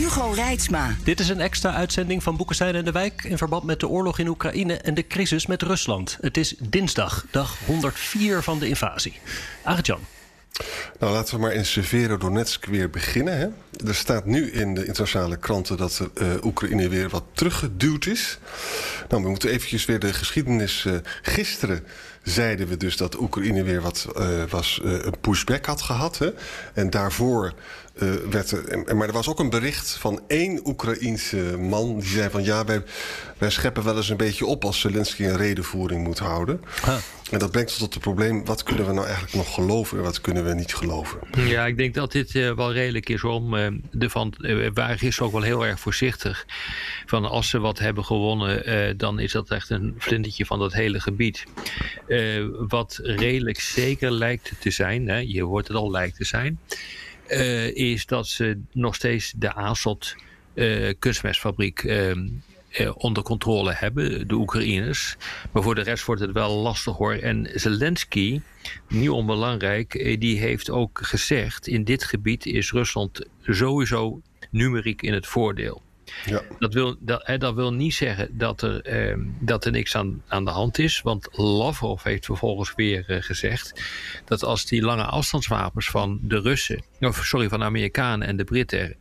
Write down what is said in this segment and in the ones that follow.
Hugo Reitsma. Dit is een extra uitzending van Boekenstein en de Wijk in verband met de oorlog in Oekraïne en de crisis met Rusland. Het is dinsdag, dag 104 van de invasie. Arjan. Nou, laten we maar in Severodonetsk weer beginnen. Hè? Er staat nu in de internationale kranten dat uh, Oekraïne weer wat teruggeduwd is. Nou, we moeten eventjes weer de geschiedenis. Uh, gisteren zeiden we dus dat Oekraïne weer wat uh, was, een pushback had gehad. Hè? En daarvoor uh, werd er, maar er was ook een bericht van één Oekraïense man die zei van ja, wij, wij scheppen wel eens een beetje op als Zelensky een redenvoering moet houden. Huh. En dat brengt tot het probleem, wat kunnen we nou eigenlijk nog geloven en wat kunnen we niet geloven? Ja, ik denk dat dit uh, wel redelijk is om uh, de van, waren gisteren ook wel heel erg voorzichtig. Van als ze wat hebben gewonnen, dan is dat echt een vlindertje van dat hele gebied. wat redelijk zeker lijkt te zijn, hè, je hoort het al lijkt te zijn. Uh, is dat ze nog steeds de Azot uh, kunstmestfabriek uh, onder controle hebben, de Oekraïners. Maar voor de rest wordt het wel lastig hoor. En Zelensky, niet onbelangrijk, die heeft ook gezegd: in dit gebied is Rusland sowieso numeriek in het voordeel. Ja. Dat, wil, dat, hè, dat wil niet zeggen dat er, eh, dat er niks aan, aan de hand is. Want Lavrov heeft vervolgens weer eh, gezegd dat als die lange afstandswapens van de Russen, of sorry, van de Amerikanen en de Britten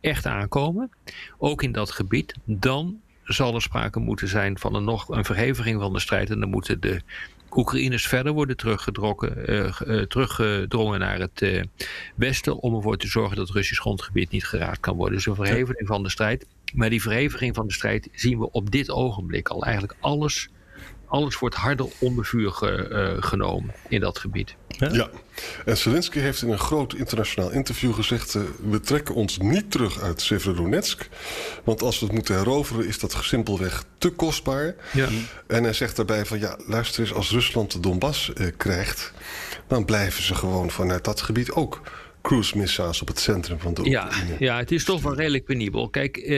echt aankomen, ook in dat gebied, dan zal er sprake moeten zijn van een nog een verheviging van de strijd. En dan moeten de Oekraïners verder worden teruggedrongen, uh, uh, teruggedrongen naar het uh, westen om ervoor te zorgen dat Russisch grondgebied niet geraakt kan worden. Dus een verheviging van de strijd. Maar die verheviging van de strijd zien we op dit ogenblik al. Eigenlijk alles alles wordt harder onder vuur ge, uh, genomen in dat gebied. Ja. ja. en Zelensky heeft in een groot internationaal interview gezegd... Uh, we trekken ons niet terug uit Severodonetsk. Want als we het moeten heroveren is dat simpelweg te kostbaar. Ja. En hij zegt daarbij van ja, luister eens... als Rusland de Donbass uh, krijgt... dan blijven ze gewoon vanuit dat gebied ook cruise missiles op het centrum van de Oekraïne. Ja, ja het is toch wel redelijk penibel. Kijk,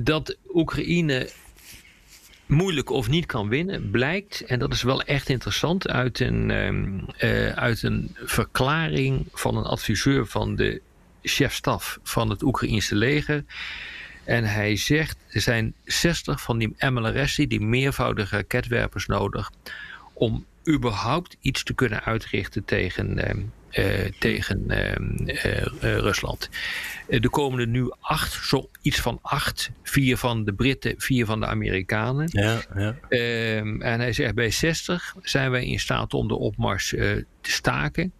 dat Oekraïne moeilijk of niet kan winnen, blijkt, en dat is wel echt interessant, uit een, uh, uit een verklaring van een adviseur van de chefstaf van het Oekraïnse leger. En hij zegt, er zijn 60 van die MLRS'en, die meervoudige raketwerpers nodig, om überhaupt iets te kunnen uitrichten tegen, uh, tegen uh, Rusland. er komen er nu acht, zo iets van acht. Vier van de Britten, vier van de Amerikanen. Ja, ja. Ehm, en hij zegt bij 60 zijn wij in staat om de opmars te staken.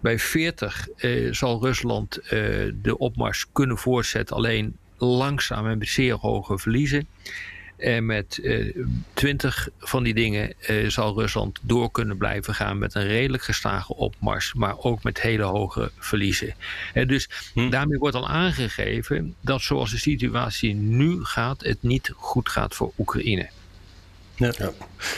Bij 40 zal Rusland de opmars kunnen voortzetten, alleen langzaam en met zeer hoge verliezen. En met uh, twintig van die dingen uh, zal Rusland door kunnen blijven gaan met een redelijk gestage opmars, maar ook met hele hoge verliezen. En dus hm. daarmee wordt al aangegeven dat zoals de situatie nu gaat, het niet goed gaat voor Oekraïne. Ja.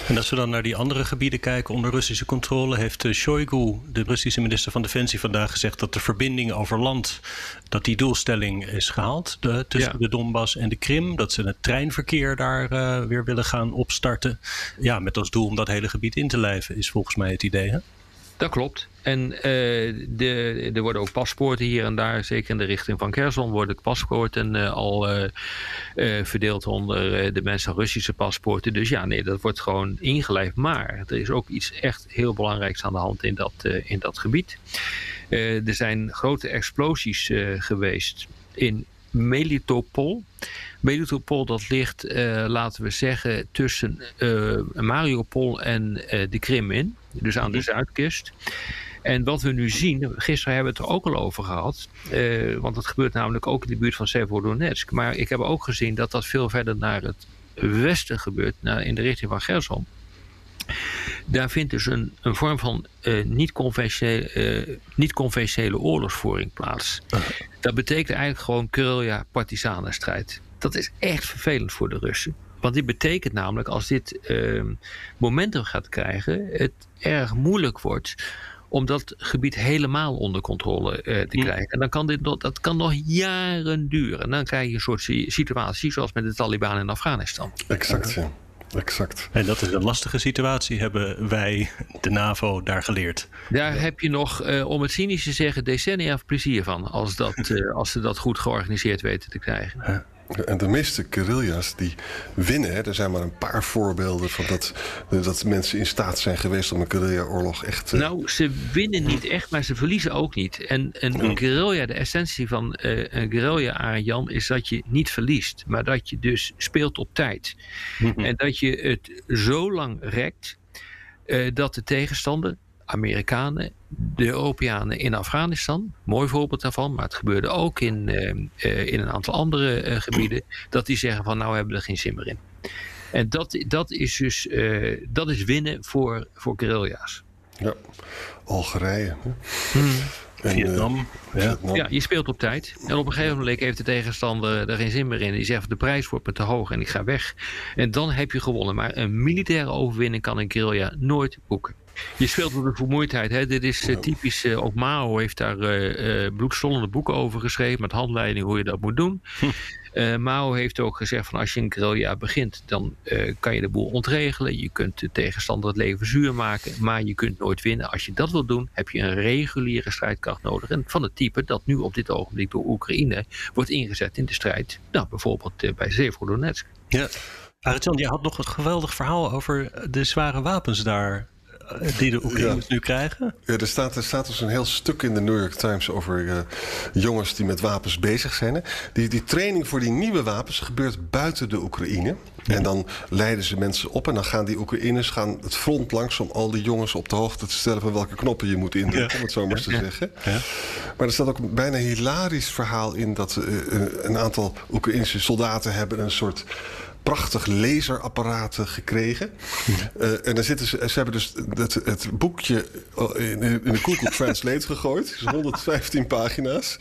En als we dan naar die andere gebieden kijken onder Russische controle, heeft uh, Shoigu, de Russische minister van Defensie, vandaag gezegd dat de verbinding over land, dat die doelstelling is gehaald de, tussen ja. de Donbass en de Krim. Dat ze het treinverkeer daar uh, weer willen gaan opstarten. Ja, met als doel om dat hele gebied in te lijven, is volgens mij het idee. Hè? Dat klopt. En uh, de, er worden ook paspoorten hier en daar, zeker in de richting van Kherson, worden paspoorten uh, al uh, verdeeld onder de mensen Russische paspoorten. Dus ja, nee, dat wordt gewoon ingelijfd. Maar er is ook iets echt heel belangrijks aan de hand in dat, in dat gebied. er zijn grote explosies geweest in Melitopol. Melitopol dat ligt, laten we zeggen, tussen Mariupol en de Krim in dus aan de zuidkust. En wat we nu zien, gisteren hebben we het er ook al over gehad, uh, want dat gebeurt namelijk ook in de buurt van Severodonetsk. Maar ik heb ook gezien dat dat veel verder naar het westen gebeurt, naar, in de richting van Gerson. Daar vindt dus een, een vorm van uh, niet-conventionele, uh, niet-conventionele oorlogsvoering plaats. Dat betekent eigenlijk gewoon guerrilla-partisanenstrijd. Dat is echt vervelend voor de Russen. Want dit betekent namelijk, als dit uh, momentum gaat krijgen, het erg moeilijk wordt om dat gebied helemaal onder controle uh, te krijgen. En dan kan dit nog, dat kan nog jaren duren. En dan krijg je een soort situatie zoals met de Taliban in Afghanistan. Exact, ja. Exact. En dat is een lastige situatie, hebben wij, de NAVO, daar geleerd. Daar heb je nog, uh, om het cynisch te zeggen, decennia plezier van. Als, dat, uh, als ze dat goed georganiseerd weten te krijgen. Ja. En de meeste guerrilla's die winnen, hè, er zijn maar een paar voorbeelden van dat, dat mensen in staat zijn geweest om een guerrilla-oorlog echt. Uh... Nou, ze winnen niet echt, maar ze verliezen ook niet. En een, een guerrilla, de essentie van uh, een guerrilla, Jan, is dat je niet verliest, maar dat je dus speelt op tijd. Mm-hmm. En dat je het zo lang rekt uh, dat de tegenstander Amerikanen, de Europeanen in Afghanistan. Mooi voorbeeld daarvan, maar het gebeurde ook in, uh, uh, in een aantal andere uh, gebieden. Dat die zeggen van nou hebben we er geen zin meer in. En dat, dat is dus dat is winnen voor, voor guerrilla's. Ja, Algerije. Hmm. En, Vietnam. Ja. ja, je speelt op tijd. En op een gegeven moment heeft de tegenstander er geen zin meer in. Die zegt de prijs wordt me te hoog en ik ga weg. En dan heb je gewonnen. Maar een militaire overwinning kan een guerrilla nooit boeken. Je speelt op de vermoeidheid. Hè? Dit is uh, typisch. Uh, ook Mao heeft daar uh, bloedstollende boeken over geschreven. Met handleiding hoe je dat moet doen. Hm. Mao heeft ook gezegd: van als je een guerrilla begint, dan kan je de boel ontregelen. Je kunt de tegenstander het leven zuur maken. Maar je kunt nooit winnen. Als je dat wilt doen, heb je een reguliere strijdkracht nodig. En van het type dat nu op dit ogenblik door Oekraïne wordt ingezet in de strijd. Nou, bijvoorbeeld bij Severodonetsk. Ja. Arjan, je had nog een geweldig verhaal over de zware wapens daar die de Oekraïners ja. nu krijgen? Ja, er staat, er staat dus een heel stuk in de New York Times over uh, jongens die met wapens bezig zijn. Hè. Die, die training voor die nieuwe wapens gebeurt buiten de Oekraïne. En dan leiden ze mensen op en dan gaan die Oekraïners gaan het front langs om al die jongens op de hoogte te stellen van welke knoppen je moet indrukken, om het zo maar eens te zeggen. Ja. Maar er staat ook een bijna hilarisch verhaal in dat uh, een aantal Oekraïnse soldaten hebben een soort prachtig laserapparaat gekregen. Uh, en dan zitten ze, ze hebben dus het, het boekje in, in de Google Translate gegooid. Dus 115 pagina's.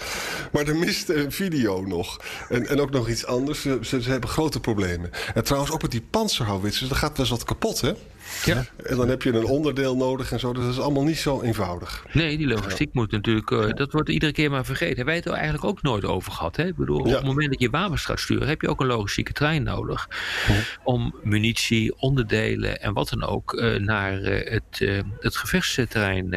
Maar er mist een video nog. En, en ook nog iets anders. Ze, ze, ze hebben grote problemen. En trouwens ook met die panzerhouwitsers. Dat gaat best wat kapot, hè? Ja. En dan heb je een onderdeel nodig en zo. Dus dat is allemaal niet zo eenvoudig. Nee, die logistiek moet natuurlijk... Uh, dat wordt iedere keer maar vergeten. Wij hebben het er eigenlijk ook nooit over gehad. Hè? Ik bedoel, ja. op het moment dat je wapens gaat sturen... heb je ook een logistieke trein nodig. Om munitie, onderdelen en wat dan ook... Uh, naar uh, het, het gevechtsterrein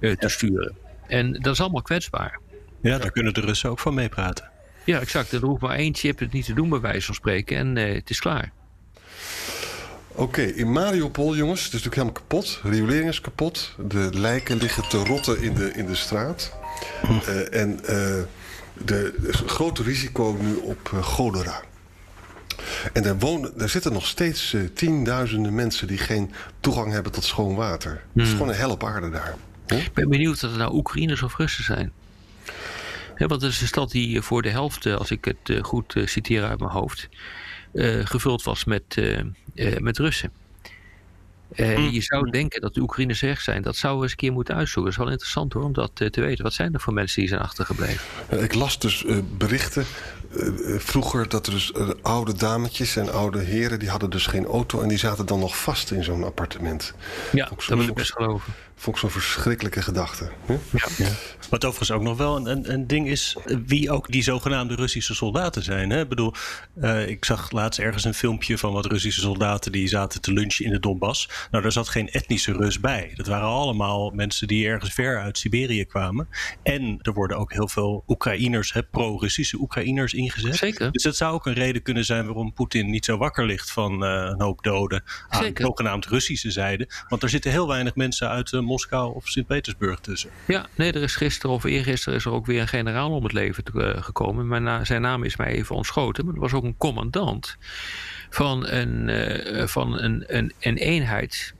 te sturen. En dat is allemaal kwetsbaar. Ja, daar kunnen de Russen ook van meepraten. Ja, exact. Er hoeft maar één chip het niet te doen, bij wijze van spreken. En het is klaar. Oké, okay, in Mariupol, jongens, het is natuurlijk helemaal kapot. Riolering is kapot. De lijken liggen te rotten in de, in de straat. Uh, en uh, de, er is een groot risico nu op uh, cholera. En daar, wonen, daar zitten nog steeds tienduizenden mensen die geen toegang hebben tot schoon water. Hmm. Het is gewoon een hel op aarde daar. Ik ben benieuwd of het nou Oekraïners of Russen zijn. Ja, want het is een stad die voor de helft, als ik het goed citeer uit mijn hoofd, gevuld was met, uh, uh, met Russen. Mm. Je zou denken dat de Oekraïners weg zijn. Dat zouden we eens een keer moeten uitzoeken. Dat is wel interessant hoor, om dat te weten. Wat zijn er voor mensen die zijn achtergebleven? Ik las dus berichten vroeger dat er dus oude dametjes en oude heren... die hadden dus geen auto en die zaten dan nog vast in zo'n appartement. Ja, dat wil ik best geloven. Vond ik zo'n verschrikkelijke gedachte. Ja. Ja. Wat overigens ook nog wel een, een, een, ding is, wie ook die zogenaamde Russische soldaten zijn. Hè? Ik bedoel, uh, ik zag laatst ergens een filmpje van wat Russische soldaten die zaten te lunchen in de Donbass. Nou, daar zat geen etnische Rus bij. Dat waren allemaal mensen die ergens ver uit Siberië kwamen. En er worden ook heel veel Oekraïners, pro-Russische Oekraïners ingezet. Zeker. Dus dat zou ook een reden kunnen zijn waarom Poetin niet zo wakker ligt van uh, een hoop doden aan Zeker. zogenaamd Russische zijde. Want er zitten heel weinig mensen uit uh, Moskou of Sint-Petersburg tussen. Ja, nee, er is gisteren of eergisteren is er ook weer een generaal om het leven te, uh, gekomen. Maar na, zijn naam is mij even ontschoten. Maar er was ook een commandant van een, van een, een, een eenheid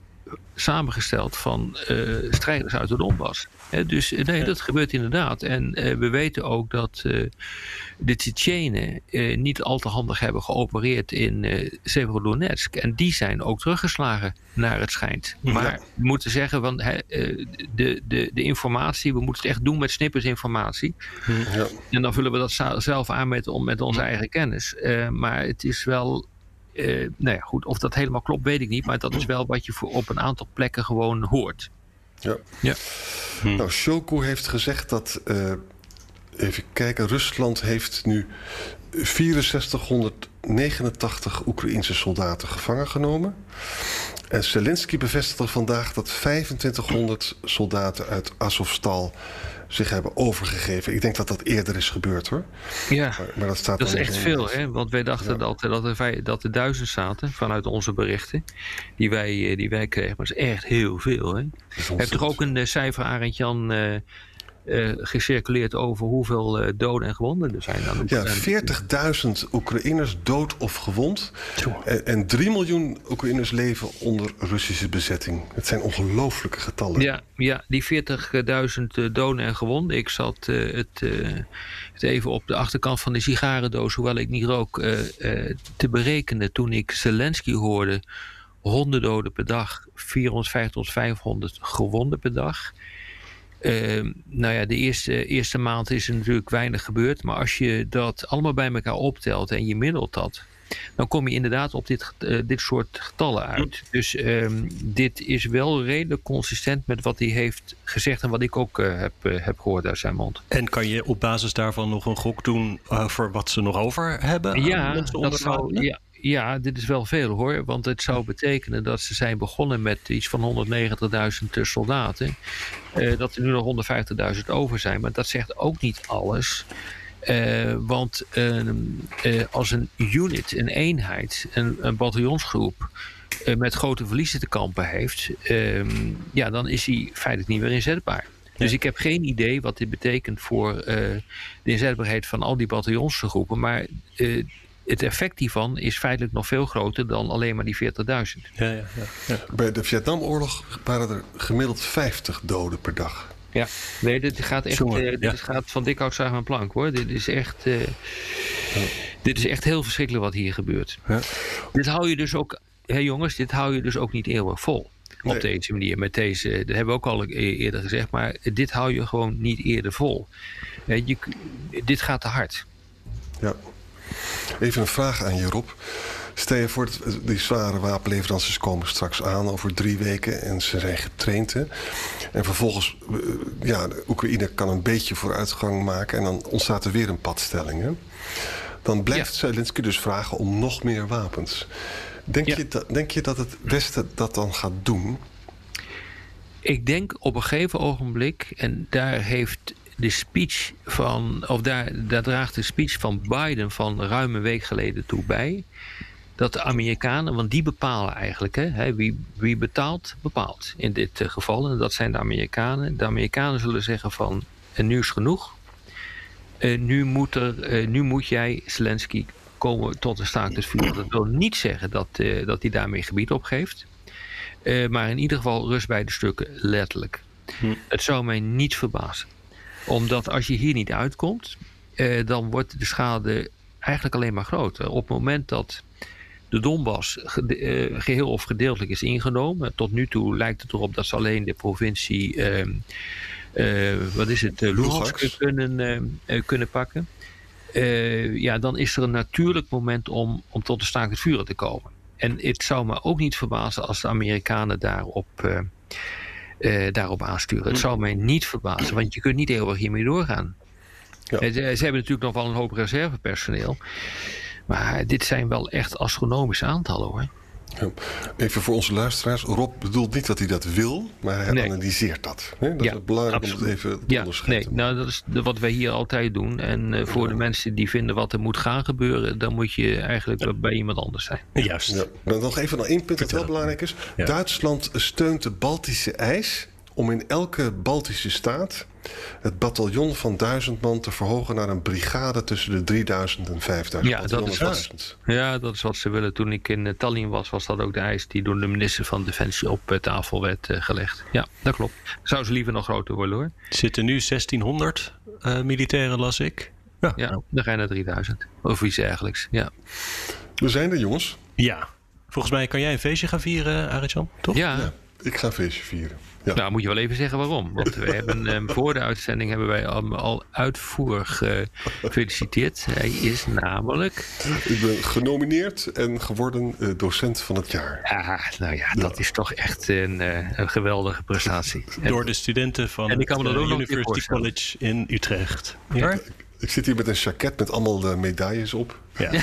samengesteld van uh, strijders uit de Donbass. Dus nee, dat gebeurt inderdaad. En we weten ook dat de Tsjetsjenen niet al te handig hebben geopereerd in Severodonetsk. En die zijn ook teruggeslagen, naar het schijnt. Maar we moeten zeggen, van, de, de, de informatie, we moeten het echt doen met snippers informatie. Ja. En dan vullen we dat zelf aan met, met onze eigen kennis. maar het is wel uh, nou ja, goed, of dat helemaal klopt, weet ik niet. Maar dat is wel wat je voor op een aantal plekken gewoon hoort. Ja. ja. Hm. Nou, Shoku heeft gezegd dat. Uh, even kijken, Rusland heeft nu 6489 Oekraïnse soldaten gevangen genomen. En Zelensky bevestigde vandaag dat 2500 soldaten uit Azovstal zich hebben overgegeven. Ik denk dat dat eerder is gebeurd hoor. Ja, maar, maar dat, staat dat is echt veel. Hè? Want wij dachten dat, dat, er, dat er duizend zaten vanuit onze berichten die wij, eh, die wij kregen. Maar dat is echt heel veel. Hè? Heb je toch ook een uh, cijfer, Arend Jan... Uh, uh, gecirculeerd over hoeveel uh, doden en gewonden er zijn. ja, 40.000 Oekraïners dood of gewond. En, en 3 miljoen Oekraïners leven onder Russische bezetting. Het zijn ongelooflijke getallen. Ja, ja die 40.000 doden en gewonden. Ik zat uh, het, het, even op de achterkant van de sigarendoos, hoewel ik niet rook, te berekenen toen ik Zelensky hoorde. 100 doden per dag, 450 tot 500 gewonden per dag. Uh, nou ja, de eerste, eerste maand is er natuurlijk weinig gebeurd. Maar als je dat allemaal bij elkaar optelt en je middelt dat. Dan kom je inderdaad op dit, uh, dit soort getallen uit. Dus um, dit is wel redelijk consistent met wat hij heeft gezegd. En wat ik ook uh, heb, uh, heb gehoord uit zijn mond. En kan je op basis daarvan nog een gok doen voor wat ze nog over hebben? Ja, dat zou, ja, ja, dit is wel veel hoor. Want het zou betekenen dat ze zijn begonnen met iets van 190.000 soldaten. Uh, dat er nu nog 150.000 over zijn. Maar dat zegt ook niet alles. Uh, want uh, als een unit, een eenheid, een, een bataljonsgroep met grote verliezen te kampen heeft, ehm, ja, dan is hij feitelijk niet meer inzetbaar. Dus ik heb geen idee wat dit betekent voor de inzetbaarheid van al die bataljonsgroepen. Maar het effect hiervan is feitelijk nog veel groter dan alleen maar die 40.000. Ja, ja, ja, Bij de Vietnamoorlog waren er gemiddeld 50 doden per dag. Ja, nee, dit gaat echt uh, dit gaat van dik hout zagen aan plank hoor. Dit is echt, uh, dit is echt heel verschrikkelijk wat hier gebeurt. Dit hou je dus ook, hé jongens, dit hou je dus ook niet eeuwig vol. Op deze manier, met deze, dat hebben we ook al e-, eerder gezegd, maar dit hou je gewoon niet eerder vol. Je, dit gaat te hard. Ja. Even een vraag aan je, Rob. Stel je voor, dat die zware wapenleveranties komen straks aan over drie weken en ze zijn getraind. Hè? En vervolgens, eh, ja, Oekraïne kan een beetje vooruitgang maken en dan ontstaat er weer een padstelling. Hè? Dan blijft ja. Zelensky dus vragen om nog meer wapens. Denk, je dat, denk je dat het Westen dat dan gaat doen? Ik denk op een gegeven ogenblik, en daar heeft de speech van, of daar, daar draagt de speech van Biden van ruim een week geleden toe bij. Dat de Amerikanen, want die bepalen eigenlijk, hè, wie, wie betaalt, bepaalt in dit eh, geval. En dat zijn de Amerikanen. De Amerikanen zullen zeggen van, en nu is genoeg. Uh, nu, moet er, uh, nu moet jij, Zelensky, komen tot een staakt het vuur. Dat wil niet zeggen dat, uh, dat hij daarmee gebied opgeeft. maar in ieder geval rust bij de stukken, letterlijk. Hm. Het zou mij niet verbazen omdat als je hier niet uitkomt, eh, dan wordt de schade eigenlijk alleen maar groter. Op het moment dat de Donbass eh, geheel of gedeeltelijk is ingenomen, tot nu toe lijkt het erop dat ze alleen de provincie, ehm, eh, wat is het, Luhansk kunnen, kunnen pakken. ja, dan is er een natuurlijk moment om, om tot de staakt het vuren te komen. En het zou me ook niet verbazen als de Amerikanen daarop uh, daarop aansturen. Het hm. zou mij niet verbazen, want je kunt niet eeuwig hiermee doorgaan. Ja. Eh, ze, hebben natuurlijk nog wel een hoop reservepersoneel. Maar dit zijn wel echt astronomische aantallen hoor. Even voor onze luisteraars. Rob bedoelt niet dat hij dat wil, maar hij analyseert dat. Dat is belangrijk om het even te ja, onderscheiden. Nee, nou, dat is wat wij hier altijd doen. En uh, voor de mensen die vinden wat er moet gaan gebeuren, dan moet je eigenlijk bij iemand anders zijn. Juist. Dan nog even nog één punt dat wel belangrijk is. Duitsland steunt de Baltische ijs om in elke Baltische staat het bataljon van 1000 man te verhogen naar een brigade tussen de 3000 en 5000. Ja, dat is, wat, ja, dat is wat ze willen. Toen ik in Tallinn was, was dat ook de eis die door de minister van Defensie op tafel werd gelegd. Ja, dat klopt. Zou ze liever nog groter worden hoor. Er zitten nu 1600 uh, militairen, las ik. Ja, ja dan ga je naar 3000. Of iets dergelijks. Ja. We zijn er, jongens. Ja. Volgens mij kan jij een feestje gaan vieren, Arjan, toch? Ja. ja. Ik ga een feestje vieren. Ja. Nou, moet je wel even zeggen waarom. Want we hebben, um, voor de uitzending hebben wij al, al uitvoerig gefeliciteerd. Hij is namelijk... Ik ben genomineerd en geworden uh, docent van het jaar. Ah, nou ja, dat is toch echt een, uh, een geweldige prestatie. Door de studenten van en ik kan me ook University College in Utrecht. Ja? Ik zit hier met een jacket met allemaal de medailles op. Ja.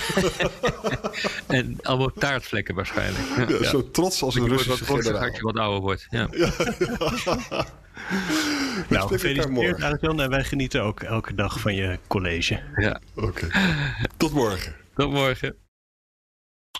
en allemaal taartvlekken waarschijnlijk. Ja, ja. Zo trots als een Russische generaal. Als je wat ouder wordt. Ja. nou, gefeliciteerd Arjan. En wij genieten ook elke dag van je college. Ja. Oké. Tot morgen. Tot morgen.